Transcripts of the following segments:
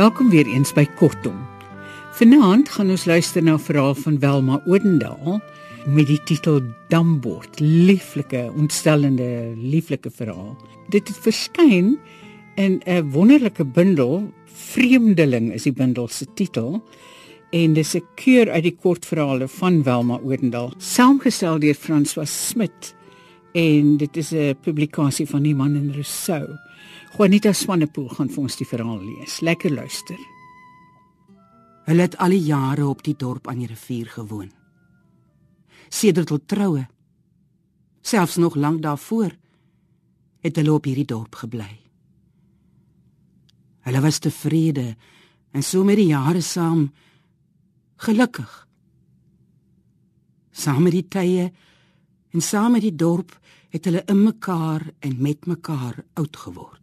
Welkom weer eens by Kortom. Vanaand gaan ons luister na 'n verhaal van Welma Odendaal met die titel Dambord. Lieflike, ontstellende, lieflike verhaal. Dit het verskyn in 'n wonderlike bundel, Vreemdeling is die bundel se titel en dis 'n keur uit die kortverhale van Welma Odendaal, saamgestel deur François Smit en dit is 'n publikasie van die man in Rousseau. Juanita Swanepoel gaan vir ons die verhaal lees. Lekker luister. Hulle het al die jare op die dorp aan die rivier gewoon. Sedert hul troue, selfs nog lank daarvoor, het hulle op hierdie dorp gebly. Hulle was tevrede en so met die jare saam gelukkig. Saam met die tye en saam met die dorp het hulle in mekaar en met mekaar oud geword.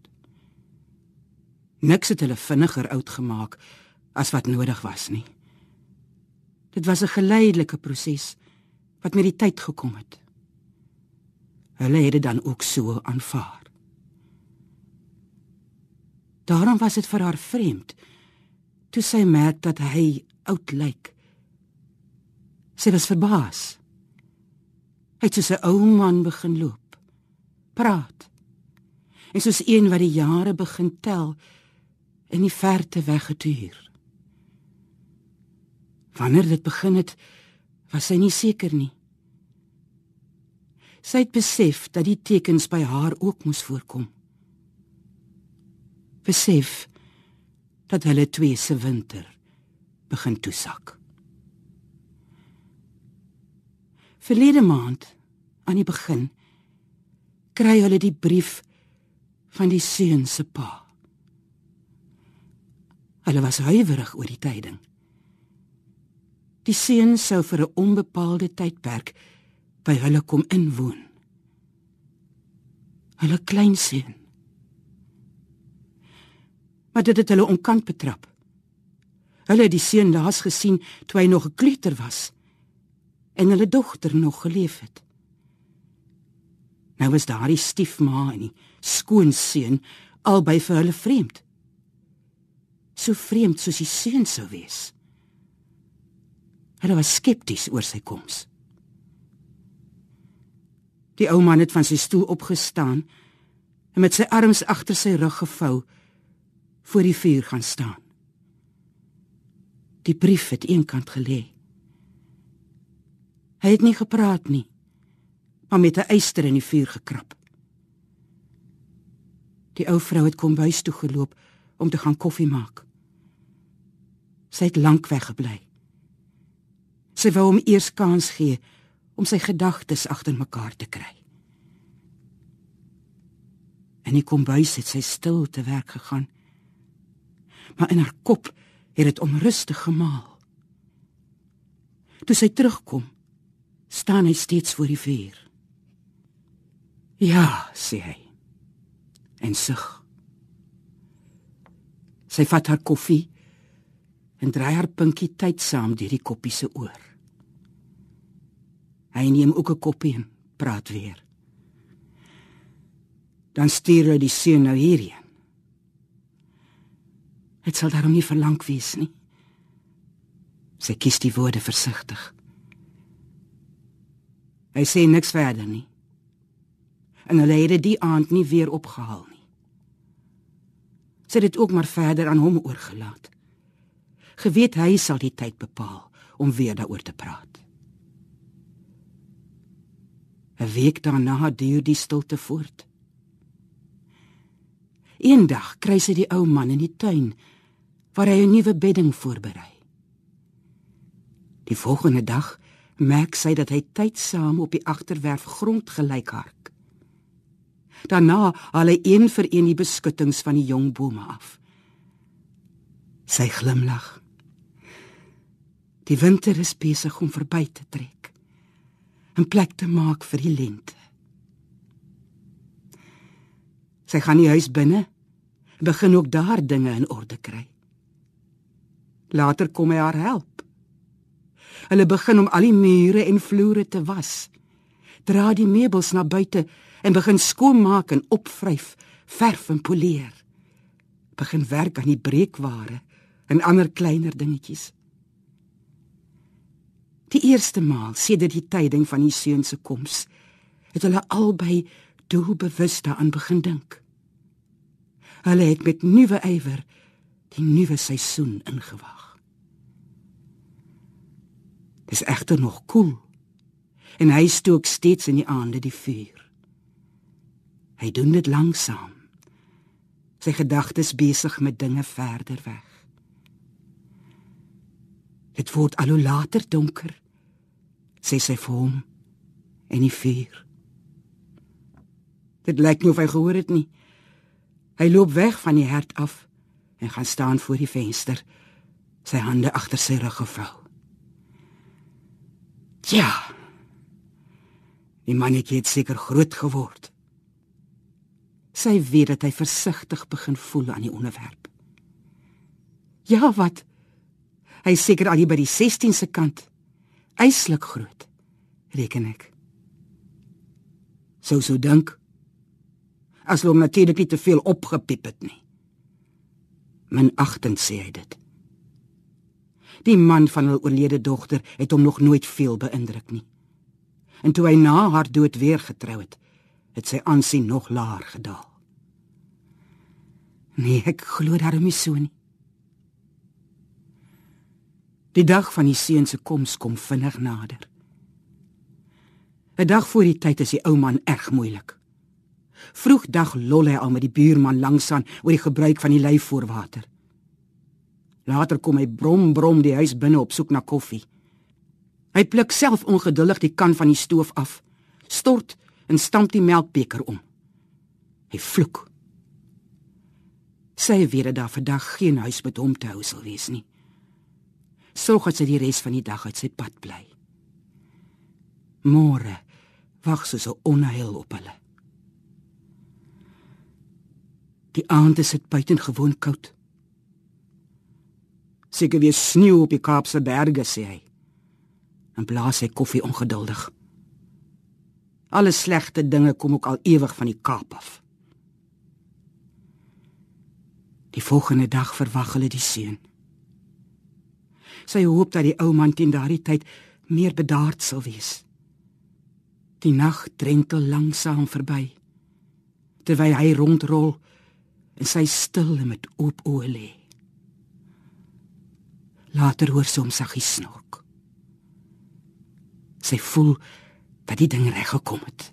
Niks het hulle vinniger oud gemaak as wat nodig was nie. Dit was 'n geleidelike proses wat met die tyd gekom het. Hulle het dit dan ook so aanvaar. Daarom was dit vir haar vreemd toe sy merk dat hy oud lyk. Sy was verbaas. Hy het soos 'n ou man begin loop, praat. En soos een wat die jare begin tel in die verte weggetuur. Wanneer dit begin het, was sy nie seker nie. Sy het besef dat die tekens by haar ook moes voorkom. Besef dat hulle twee se winter begin toesak. Verlede maand aan die begin kry hulle die brief van die seun se pa. Hulle was huiwerig oor die tyding. Die seun sou vir 'n onbepaalde tydperk by hulle kom inwoon. Hulle kleinseun. Maar dit het hulle onkant betrap. Hulle het die seun laas gesien toe hy nog 'n kleuter was en hulle dogter nog geleef het. Nou was daardie stiefma en die skoonseun albei vir hulle vreemd. So vreemd soos die seun sou wees. Hulle was skepties oor sy koms. Die ou man het van sy stoel opgestaan en met sy arms agter sy rug gevou voor die vuur gaan staan. Die brief het eenkant gelê. Hy het nie gepraat nie, maar met 'n eyster in die vuur gekrap. Die ou vrou het kom huis toe geloop om te gaan koffie maak. Sy het lank weggebly. Sy wou hom eers kans gee om sy gedagtes agter mekaar te kry. En hy kom huis het sy stil te werk gegaan. Maar in haar kop het dit onrustig gemaal. Toe sy terugkom, staan hy steeds voor die vuur. Ja, sê hy. En sug. Sy vat haar koffie en draai haar pinkie tyd saam deur die koppie se oor. Hy neem ook 'n koppie en praat weer. Dan stuur hy die seun nou hierheen. Dit sal daarom nie verlang wees nie. Sy kies die woorde versigtig. Hy sê niks verder nie. En hulle het dit die aand nie weer opgehaal nie. Sy het dit ook maar verder aan hom oorgelaat. Geweet hy sal die tyd bepaal om weer daaroor te praat. 'n Week daarna duur die stilte voort. Eendag kry sy die ou man in die tuin waar hy 'n nuwe bedding voorberei. Die volgende dag merk sy dat hy tydsaam op die agterwerf grond gelyk hark. Daarna haal hy een vir een die beskuttings van die jong bome af. Sy glimlag. Die winter is besig om verby te trek. 'n plek te maak vir die lente. Sy gaan die huis binne, begin ook daar dinge in orde kry. Later kom hy haar help. Hulle begin om al die mure en vloere te was. Dra die meubels na buite en begin skoonmaak en opvryf, verf en poleer. begin werk aan die breekware en ander kleiner dingetjies. Die eerste maal sedert die tyding van die seun se koms, het hulle albei doelbewus daaraan begin dink. Hulle het met nuwe ywer die nuwe seisoen ingewag. Dis egter nog koel en hy stook steeds in die aande die vuur. Hy doen dit langsam. Sy gedagtes besig met dinge verder weg. Dit word al hoe later donker. Sê sy vir hom en die vuur. Dit lyk nie of hy gehoor het nie. Hy loop weg van die hert af en gaan staan voor die venster, sy hande agter sy rug gevou. Ja. Die mannetjie het seker groot geword. Sy weet dat hy versigtig begin voel aan die onderwerp. Ja, wat? Hy seker al hier by die 16ste kant. Eislik groot, reken ek. Sou so dink. As hom natuurlik nie te veel opgepiep het nie. Min agtend sê hy dit. Die man van hul oorlede dogter het hom nog nooit veel beïndruk nie. En toe hy na haar dood weer getrou het, het sy aansien nog laer gedaal. Nee, ek glo daarom nie so nie. Die dag van die seun se koms kom vinnig nader. 'n Dag voor die tyd is die ou man erg moeilik. Vroegdag lol hy al met die buurman langsaan oor die gebruik van die lyfvoorwater. Later kom hy brom brom die huis binne op soek na koffie. Hy pluk self ongeduldig die kan van die stoof af, stort en stamp die melkbeker om. Hy vloek. Sy weet dat daar vandag geen huis met hom te hou sal wees nie sorg dat sy die res van die dag uit sy pad bly. Môre wag sy so onheil op hulle. Die aand is dit buitengewoon koud. Seker weer sneeu op die Kaapse berge sê hy. En blaas hy koffie ongeduldig. Alle slegte dinge kom ook al ewig van die Kaap af. Die volgende dag verwag hulle die seun. Sy hoop dat die ou man teen daardie tyd meer bedaard sal wees. Die nag drentel langsam verby terwyl hy rondrol en sy stil en met oop oë lê. Later hoor sy hom saggies snork. Sy voel dat die ding reg gekom het.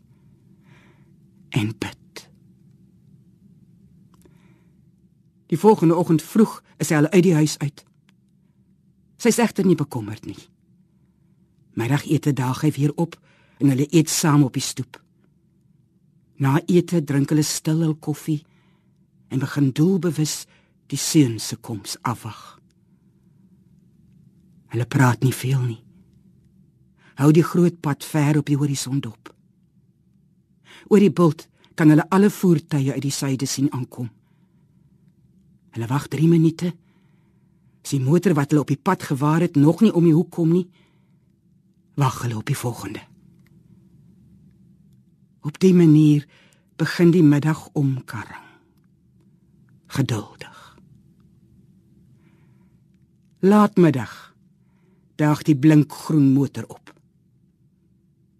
En bid. Die volgende oggend vroeg is hy al uit die huis uit. Sy is egter nie bekommerd nie. Middagete daag hy weer op en hulle eet saam op die stoep. Na ete drink hulle stil hul koffie en begin doelbewus die seun se koms afwag. Hulle praat nie veel nie. Hou die groot pad ver op die horison dop. Oor die bult kan hulle alle voertuie uit die suide sien aankom. Hulle wag 3 minute As die motor wat hulle op die pad gewaar het nog nie om die hoek kom nie, wag hulle op die volgende. Op die manier begin die middag omkarring. Geduldig. Laatmiddag daag die blinkgroen motor op.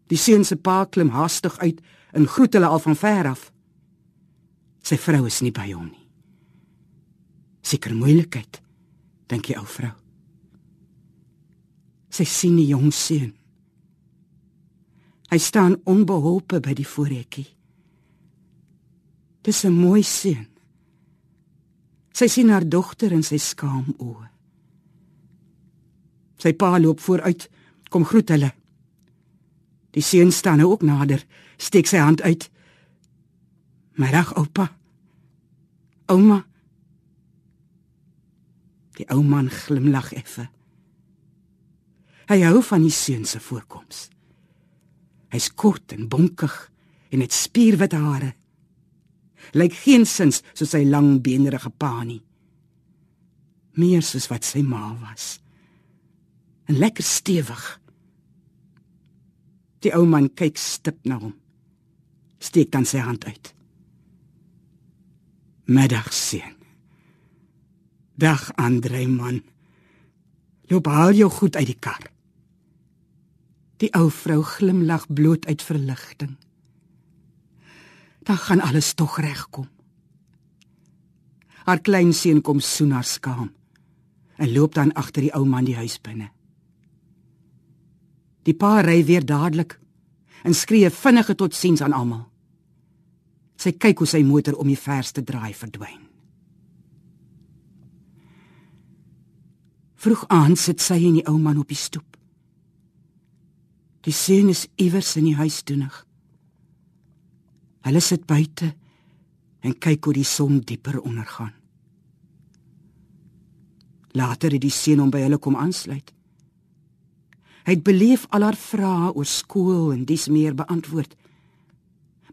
Die seun se pa klim haastig uit en groet hulle al van ver af. Sy vrou is nie by hom nie. Seker moeilikheid dink die ou vrou. Sy sien die jong seun. Hy staan onbeholpe by die voorhekkie. Dis 'n mooi seun. Sy sien haar dogter in sy skaam oë. Sy pa loop vooruit, kom groet hulle. Die seun staan nou ook nader, steek sy hand uit. "Middag, oupa." "Ouma," Die ou man glimlag effe. Hy hou van die seun se voorkoms. Hy's kort en bonkig en het spierwit hare. Lyk geensins soos sy lang beenderige pa nie. Meer soos wat sy ma was. En lekker stewig. Die ou man kyk stip na hom. Steek dan sy hand uit. Middag seun. Dag Andre man. Loop haal jou goed uit die kar. Die ou vrou glimlag bloot uit verligting. Dan gaan alles tog regkom. Haar kleinseun kom soen haar skaam en loop dan agter die ou man die huis binne. Die pa ry weer dadelik en skree vinnige totsiens aan almal. Sy kyk hoe sy motor om die verste draai verdwyn. Vroeg aan sit sy en die ou man op die stoep. Die seun is iewers in die huis doenig. Hulle sit buite en kyk hoe die son dieper ondergaan. Later het die seun hom by hulle kom aansluit. Hy het beleef al haar vrae oor skool en dis meer beantwoord.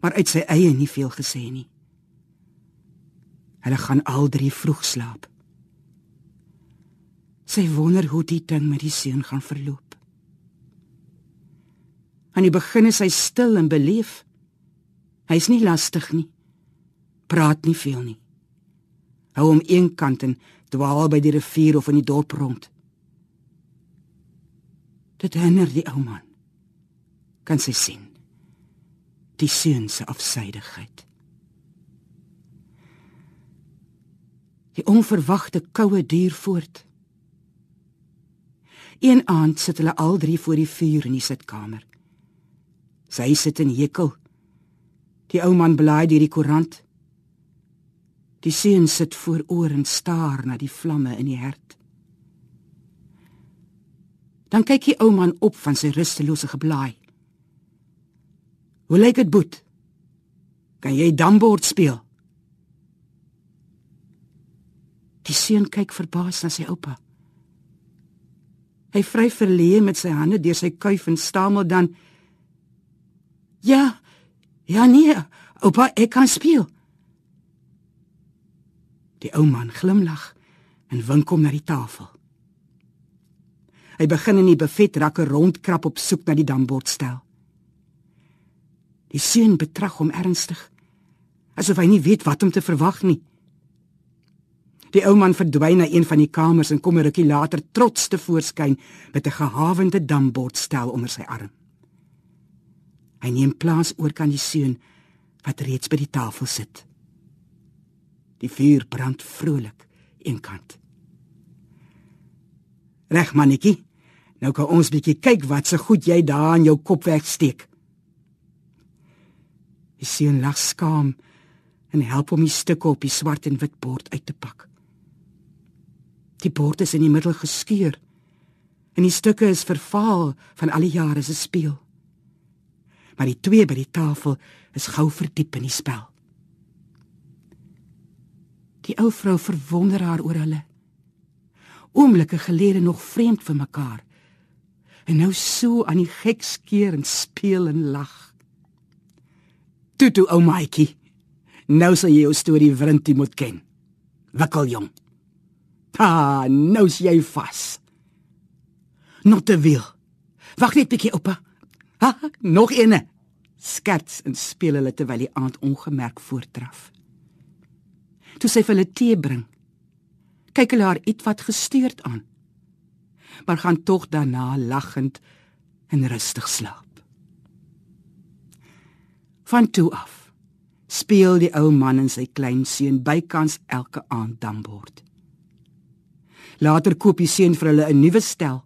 Maar uit sy eie nie veel gesê nie. Hulle gaan al drie vroeg slaap. Sy wonder hoe die ding met die seun gaan verloop. Aan die begin is hy stil en beleef. Hy's nie lastig nie. Praat nie veel nie. Hou hom eenkant en dwaal by die rivier of in die dorp rond. Dit herinner die ou man. Kan sy sien die seun se afsydigheid. Die onverwagte koue duur voort. Een aand sit hulle al drie voor die vuur in die sitkamer. Sy sit in hekel. Die ou man blaai deur die koerant. Die seun sit voor oor en staar na die vlamme in die hert. Dan kyk die ou man op van sy rustelose geblaai. Hoe lyk dit, Boet? Kan jy dambord speel? Die seun kyk verbaas na sy oupa. Hy vry verleë met sy hande deur sy kuif en stamel dan: "Ja, ja nee, oupa, ek kan speel." Die ou man glimlag en wink hom na die tafel. Hy begin in die buffet rakke rondkrap op soek na die dambordstel. Die seun betrag hom ernstig, asof hy nie weet wat om te verwag nie. Die ou man verdwyn na een van die kamers en kom 'n rukkie later trots te voorskyn met 'n gehawende dambordstel onder sy arm. Hy neem plaas oor kan die seun wat reeds by die tafel sit. Die vuur brand vrolik eenkant. Reg mannetjie. Nou kan ons bietjie kyk wat se goed jy daar in jou kop wegsteek. Die seun lag skaam en help hom die stukke op die swart en wit bord uit te pak. Die bord is in die middel geskeur en die stukke is vervaal van al die jare se speel. Maar die twee by die tafel is gou verdiep in die spel. Die ou vrou verwonder haar oor hulle. Oomblikke gelede nog vreemd vir mekaar. En nou so aan die gek skeer en speel en lag. Toe ou maatjie. Nou sal jy jou storie wrintie moet ken. Wikkel jong. Ha, nou is jy vas. Not te wil. Wag net 'n bietjie, oupa. Ha, nog eene. Skerts en speel hulle terwyl die aand ongemerk voortdraf. Toe sy vir hulle tee bring, kyk hulle haar ietwat gestuurd aan. Maar gaan tog daarna lagend en rustig slaap. Van toe af speel die ou man en sy klein seun bykans elke aand dambord. Later koop die seun vir hulle 'n nuwe stel.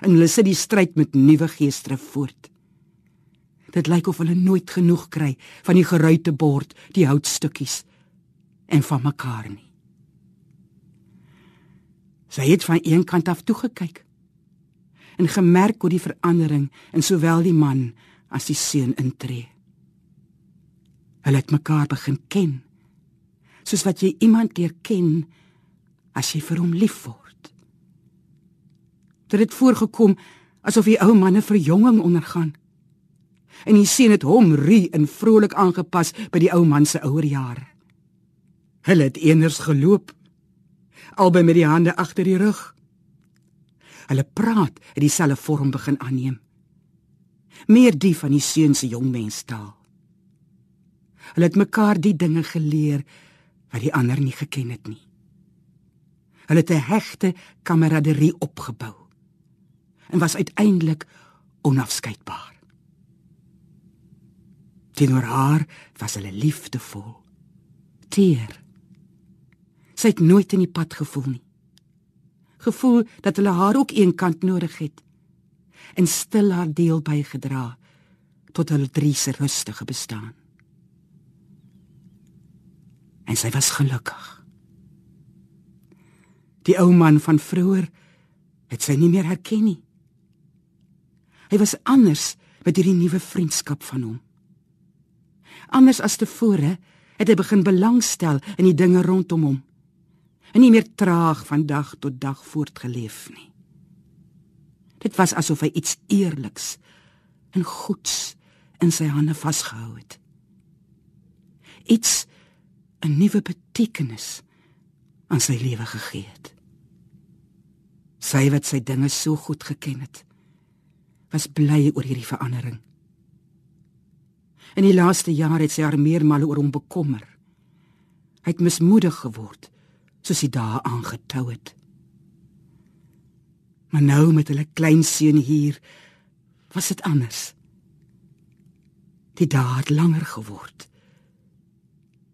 En hulle sit die stryd met nuwe geestre voort. Dit lyk of hulle nooit genoeg kry van die geruite bord, die houtstukkies en van mekaar nie. Sy het van een kant af toe gekyk en gemerk hoe die verandering in sowel die man as die seun intree. Hulle het mekaar begin ken, soos wat jy iemand leer ken as jy vir hom lief word. Dit het voorgekom asof die ou man 'n verjonging ondergaan. En die seun het hom rie en vrolik aangepas by die ou man se ouer jare. Hulle het eenders geloop, albei met die hande agter die rug. Hulle praat het dieselfde vorm begin aanneem. Meer die van die seun se jongmenstaal. Hulle het mekaar die dinge geleer wat die ander nie geken het nie. Hulle het 'n hegte kameraderie opgebou en was uiteindelik onafskeidbaar. Teenoor haar was hulle liefdevol, teer. Sy het nooit in die pad gevoel nie. Gevoel dat hulle haar ook eenkant nodig het en stil haar deel bygedra tot hulle drie se rustige bestaan. En sy was gelukkig. Die ou man van vroeër het sy nie meer herken nie. Hy was anders met hierdie nuwe vriendskap van hom. Anders as tevore het hy begin belangstel in die dinge rondom hom en nie meer traag van dag tot dag voortgeleef nie. Dit was asof hy iets eerliks en goeds in sy hande vasgehou het. Iets 'n nuwe betekenis aan sy lewe gegee het. Sy wat sy dinge so goed geken het, was bly oor hierdie verandering. In die laaste jaar het sy haar meermale oor hom bekommer. Hy het mismoedig geword, soos hy daar aangetou het. Maar nou met hulle klein seun hier, was dit anders. Die dae het langer geword.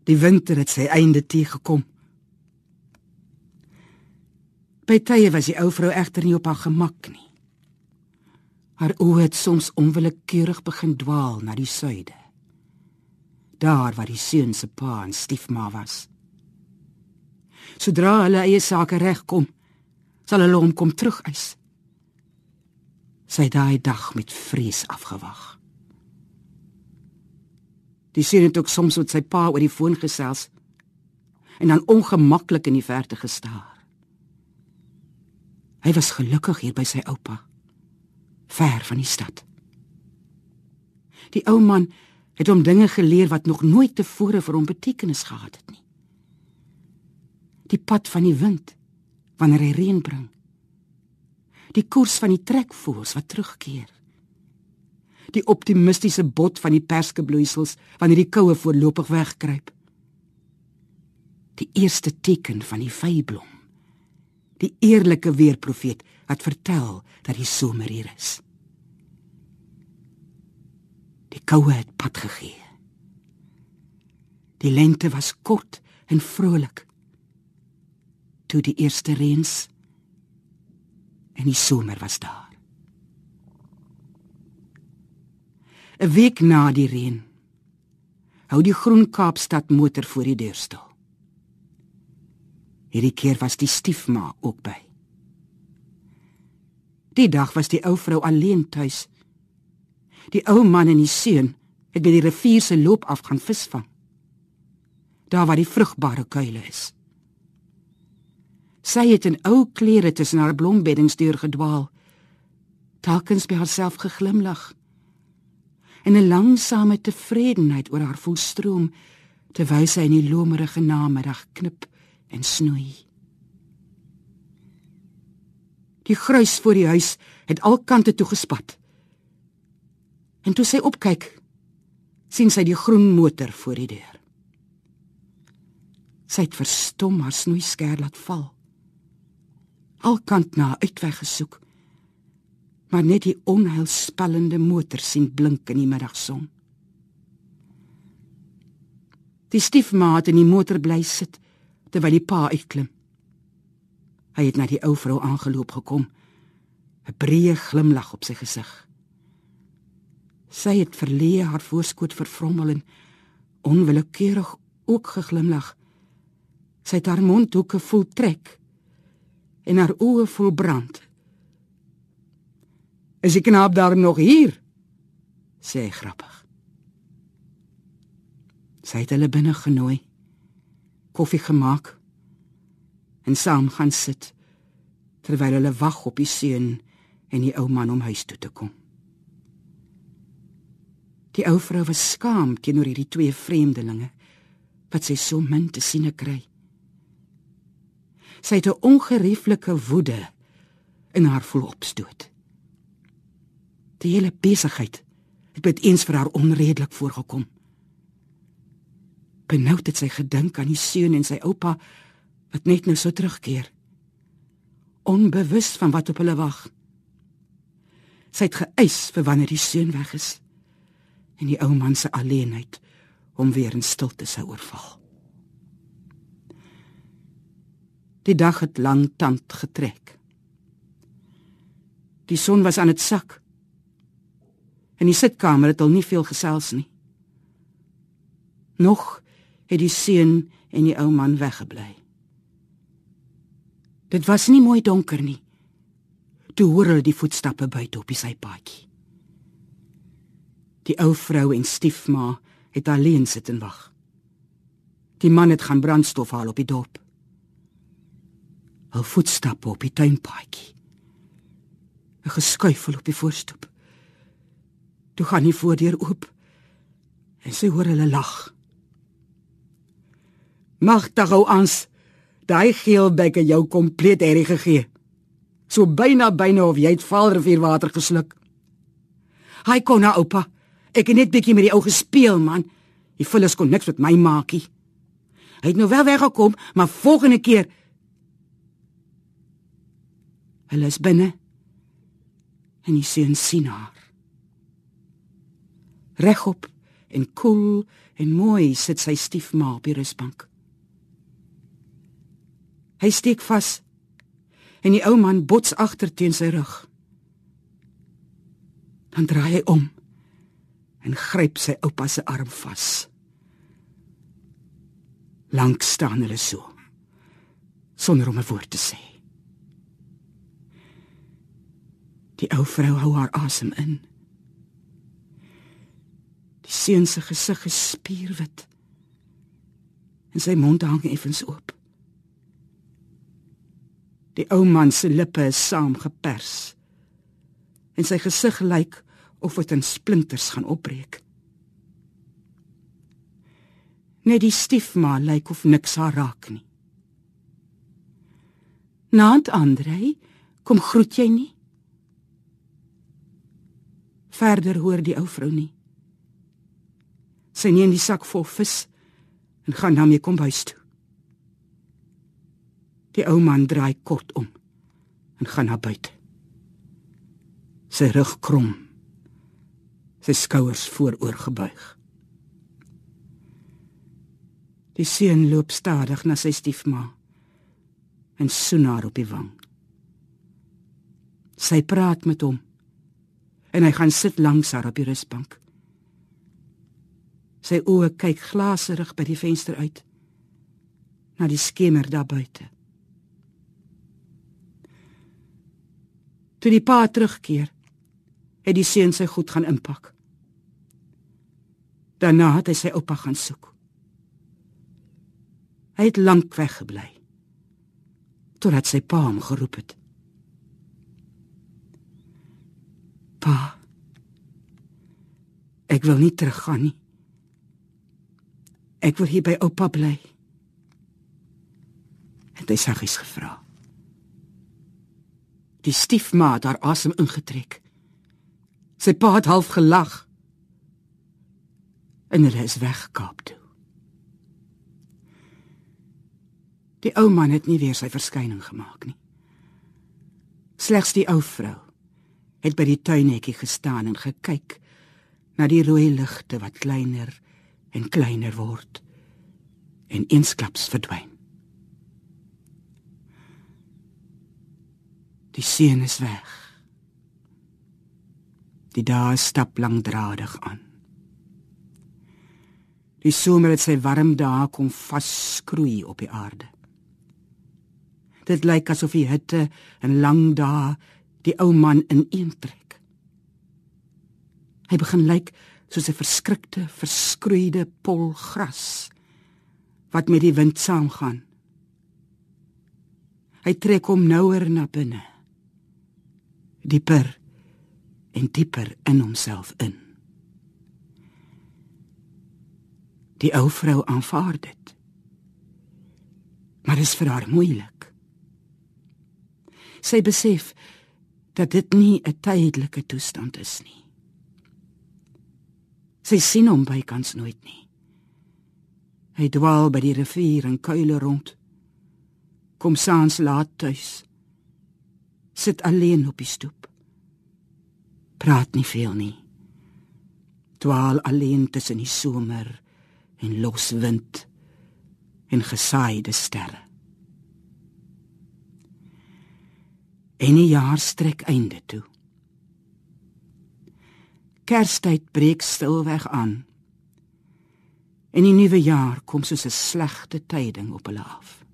Die winter het sy einde teëgekom. By tye was die ou vrou egter nie op haar gemak nie. Haar oë het soms onwillekeurig begin dwaal na die suide. Daar waar die seun se pa en stiefma was. Sodra hulle eie sake regkom, sal hulle hom kom terugeis. Sy daai dag met vrees afgewag. Die seun het ook soms met sy pa oor die foon gesels en dan ongemaklik in die verte gestaar. Hy was gelukkig hier by sy oupa, ver van die stad. Die ou man het hom dinge geleer wat nog nooit tevore vir hom betekenis gehad het nie. Die pad van die wind wanneer hy reën bring. Die koers van die trekvoëls wat terugkeer. Die optimistiese bot van die perskebloeisels wanneer die koue voorlopig wegkruip. Die eerste teken van die vyblom die eerlike weerprofeet wat vertel dat die somer hier is. Die koue het pad gegee. Die lente was kort en vrolik. Toe die eerste reëns en die somer was daar. 'n Week na die reën hou die Groen Kaapstad motor voor die deur stil. Hierdie keer was die stiefma ook by. Die dag was die ou vrou alleen tuis. Die ou man en die seun het by die rivier se loop af gaan visvang. Daar waar die vrugbare kuile is. Sy het in ou klere tussen haar blombeddingsdeur gedwaal. Telkens by haarself geglimlag. En 'n langsame tevredenheid oor haar voelstroom terwyl sy in die lomerige namiddag knip en snoei. Die gruis voor die huis het al kante toe gespat. En toe sy opkyk, sien sy die groen motor voor die deur. Sy het verstom haar snoei skerp laat val. Al kant na uitweg gesoek, maar net die onheilspellende motor sien blink in die middagson. Die stiefmaat in die motor bly sit terwyl die pa uitklim. Hy het na die ou vrou aangeloop gekom, 'n breë glimlag op sy gesig. Sy het verleë haar voorskoot vervrommel en onwillekeurig ook geglimlag. Sy het haar mondhoeke vol trek en haar oë vol brand. "Is die knaap daar nog hier?" sê hy grappig. Sy het hulle binne genooi koffie gemaak en saam gaan sit terwyl hulle wag op die seun en die ou man om huis toe te kom. Die ou vrou was skaam teenoor hierdie twee vreemdelinge wat sy so min te sien kry. Sy het 'n ongerieflike woede in haar voel opstoot. Die hele besigheid het met eens vir haar onredelik voorgekom. Benoud het sy gedink aan die seun en sy oupa wat net nou sou terugkeer. onbewus van wat op hulle wag. Sy het geëis vir wanneer die seun weg is en die ou man se alleenheid hom weer in stilte sou oorval. Die dag het lank tand getrek. Die son was aan dit sak. In die sitkamer het al nie veel gesels nie. Nog het die seun en die ou man weggebly. Dit was nie mooi donker nie. Toe hoor hulle die voetstappe buite op die sypaadjie. Die ou vrou en stiefma het alleen sit en wag. Die man het gaan brandstof haal op die dorp. Hul voetstappe op die tuinpaadjie. 'n Geskuifel op die voorstoep. Toe gaan die voordeur oop en sy hoor hulle lag. Magtig hou ans. Daai geelbekke jou kompleet herrie gegee. So byna byna of jy het Vaalrivier water gesluk. Hy kon na oupa. Ek het net bietjie met die ou gespeel man. Die vullis kon niks met my maakie. Hy het nou wel weggekom, maar volgende keer Hulle is binne. En die seun sien haar. Regop en koel en mooi sit sy stiefma op die rusbank. Hy steek vas en die ou man bots agter teen sy rug. Dan draai hy om en gryp sy oupa se arm vas. Lank staan hulle so sonder om 'n woord te sê. Die ou vrou hou haar asem in. Die seun se gesig is spierwit en sy mond hang effens oop. Die ou man se lippe is saamgepers. En sy gesig lyk of dit in splinters gaan opbreek. Net die stiefma lyk of niks haar raak nie. Naand Andrei, kom groet jy nie? Verder hoor die ou vrou nie. Sy neem die sak vol vis en gaan na my kombuis toe. Die ou man draai kort om en gaan na buite. Sy rug krom. Sy skouers vooroor gebuig. Die seun loop stadig na sy stiefma en soen haar op die wang. Sy praat met hom en hy gaan sit langs haar op die rusbank. Sy oë kyk glaserig by die venster uit na die skemer daar buite. Toe die pa terugkeer, het die seun sy goed gaan inpak. Daarna het hy sy oupa gaan soek. Hy het lank weggebly totdat sy pa hom geroep het. Pa. Ek wil nie teruggaan nie. Ek wil hier by oupa bly. Het hy saggies gevra. Die stiefma het haar asem ingetrek. Sy pa het half gelag. En hulle is weggekaap toe. Die ou man het nie weer sy verskyning gemaak nie. Slegs die ou vrou het by die tuinhekkie gestaan en gekyk na die rooi ligte wat kleiner en kleiner word en eensklaps verdwyn. Die seun is weg. Die dae stap langdradig aan. Die somer het sy warm dae kom vaskroei op die aarde. Dit lyk asof die hitte en lang dae die ou man ineentrek. Hy begin lyk soos 'n verskrikte, verskroeide pol gras wat met die wind saamgaan. Hy trek hom nouer na binne dieper en dieper in homself in. Die ou vrou aanvaar dit. Maar dit is vir haar moeilik. Sy besef dat dit nie 'n tydelike toestand is nie. Sy sien hom bykans nooit nie. Hy dwaal by die rivier en kuile rond. Kom saans laat tuis sit alleen op die stoep. Praat nie veel nie. Dwaal alleen tussen die somer en los wind en gesaaide sterre. En die jaar strek einde toe. Kerstyd breek stilweg aan. En die nuwe jaar kom soos 'n slegte tyding op hulle af.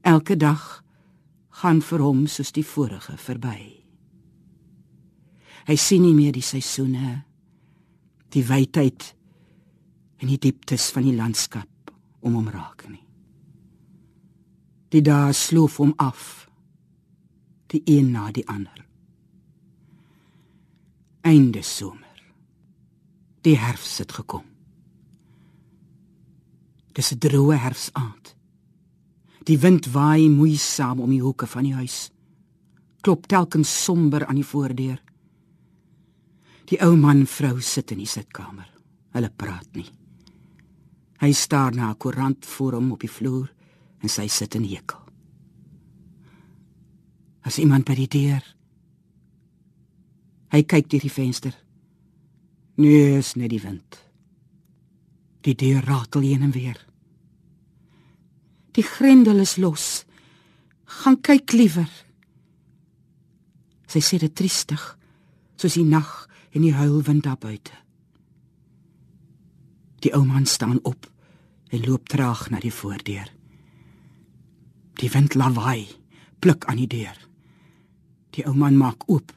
Elke dag gaan vir hom soos die vorige verby. Hy sien nie meer die seisoene, die wydheid en die dieptes van die landskap om hom raak nie. Die dae sloof hom af, die een na die ander. Einde somer. Die herfs het gekom. Dis 'n droë herfsaand. Die wind waai moeisaam om die hoeke van die huis. Klop telkens somber aan die voordeur. Die ou man vrou sit in die sitkamer. Hulle praat nie. Hy staar na 'n koerant voor hom op die vloer en sy sit in hekel. As iemand by die deur. Hy kyk deur die venster. Nee, is net die wind. Die deur ratel heen en weer. Die grendel is los. Gaan kyk liewer. Sy sê dit triestig, soos die nag en die huilwind daar buite. Die ou man staan op en loop traag na die voordeur. Die wind lawaai, pluk aan die deur. Die ou man maak oop.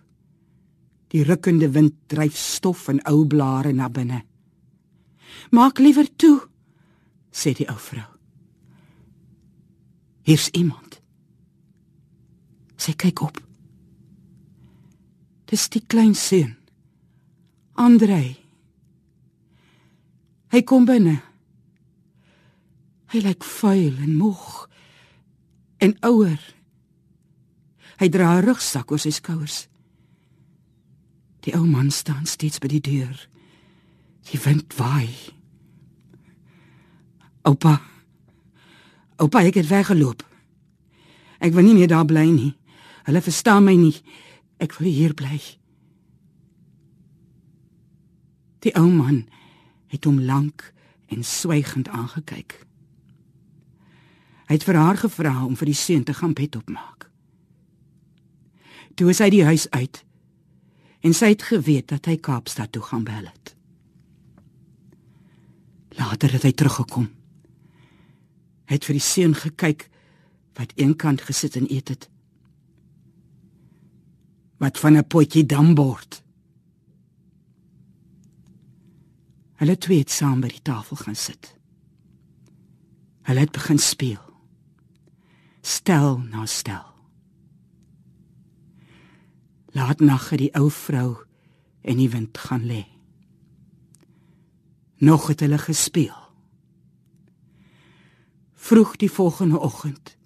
Die rukkende wind dryf stof en ou blare na binne. Maak liewer toe, sê die ou vrou. Hier's iemand. Sy kyk op. Dis die klein seun. Andrei. Hy kom binne. Hy lyk vuil en moeg en ouer. Hy dra 'n rugsak oor sy skouers. Die ou man staan steeds by die deur. Die wind waai. Oupa. Oupa, ek het weggeloop. Ek wil nie meer daar bly nie. Hulle verstaan my nie. Ek wil hier bly. Die ou man het hom lank en swygend aangekyk. Hy het vir haar gevra om vir die seun te gaan bed opmaak. Toe is hy die huis uit en sy het geweet dat hy Kaapstad toe gaan bel het. Later het hy teruggekom. Hy het vir die seun gekyk wat eenkant gesit en eet het. Wat van 'n potjie dambord. Hulle twee het saam by die tafel gaan sit. Hulle het begin speel. Stel na stel. Laat nag het die ou vrou en die wind gaan lê. Nog het hulle gespeel. Vroeg die volgende oggend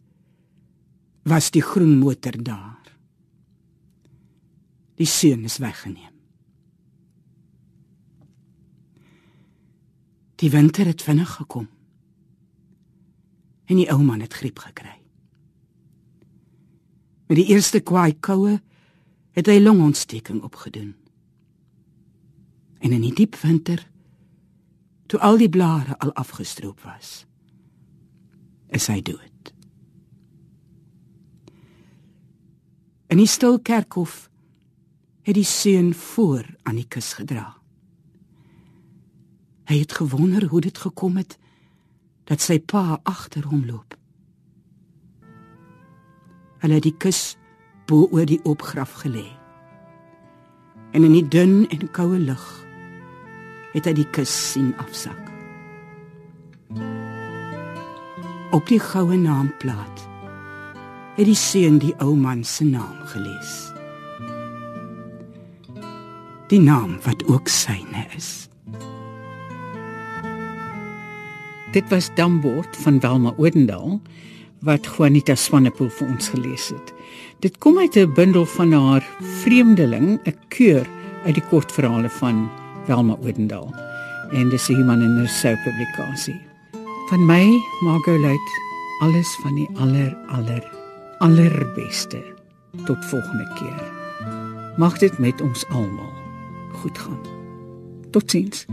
was die groen motor daar. Die seun is weggeneem. Die winter het vinnig gekom. En die ou man het griep gekry. Met die eerste kwaai koue het hy longontsteking opgedoen. En in die diep winter, toe al die blare al afgestroop was, is hy dood. In die stil kerkhof het die seun voor aan die kus gedra. Hy het gewonder hoe dit gekom het dat sy pa agter hom loop. Hulle het die kus bo oor die opgraf gelê. En in die dun en koue lug het hy die kus sien afsak. Op die goue naamplaat het die seun die ou man se naam gelees. Die naam wat ook syne is. Dit was Dambord van Welma Odendaal wat Juanita Swanepoel vir ons gelees het. Dit kom uit 'n bundel van haar Vreemdeling, 'n keur uit die kortverhale van Welma Odendaal. En dis 'n Human en Rousseau publikasie. Van my, Margot Luit, alles van die aller aller allerbeste. Tot volgende keer. Mag dit met ons almal goed gaan. Totsiens.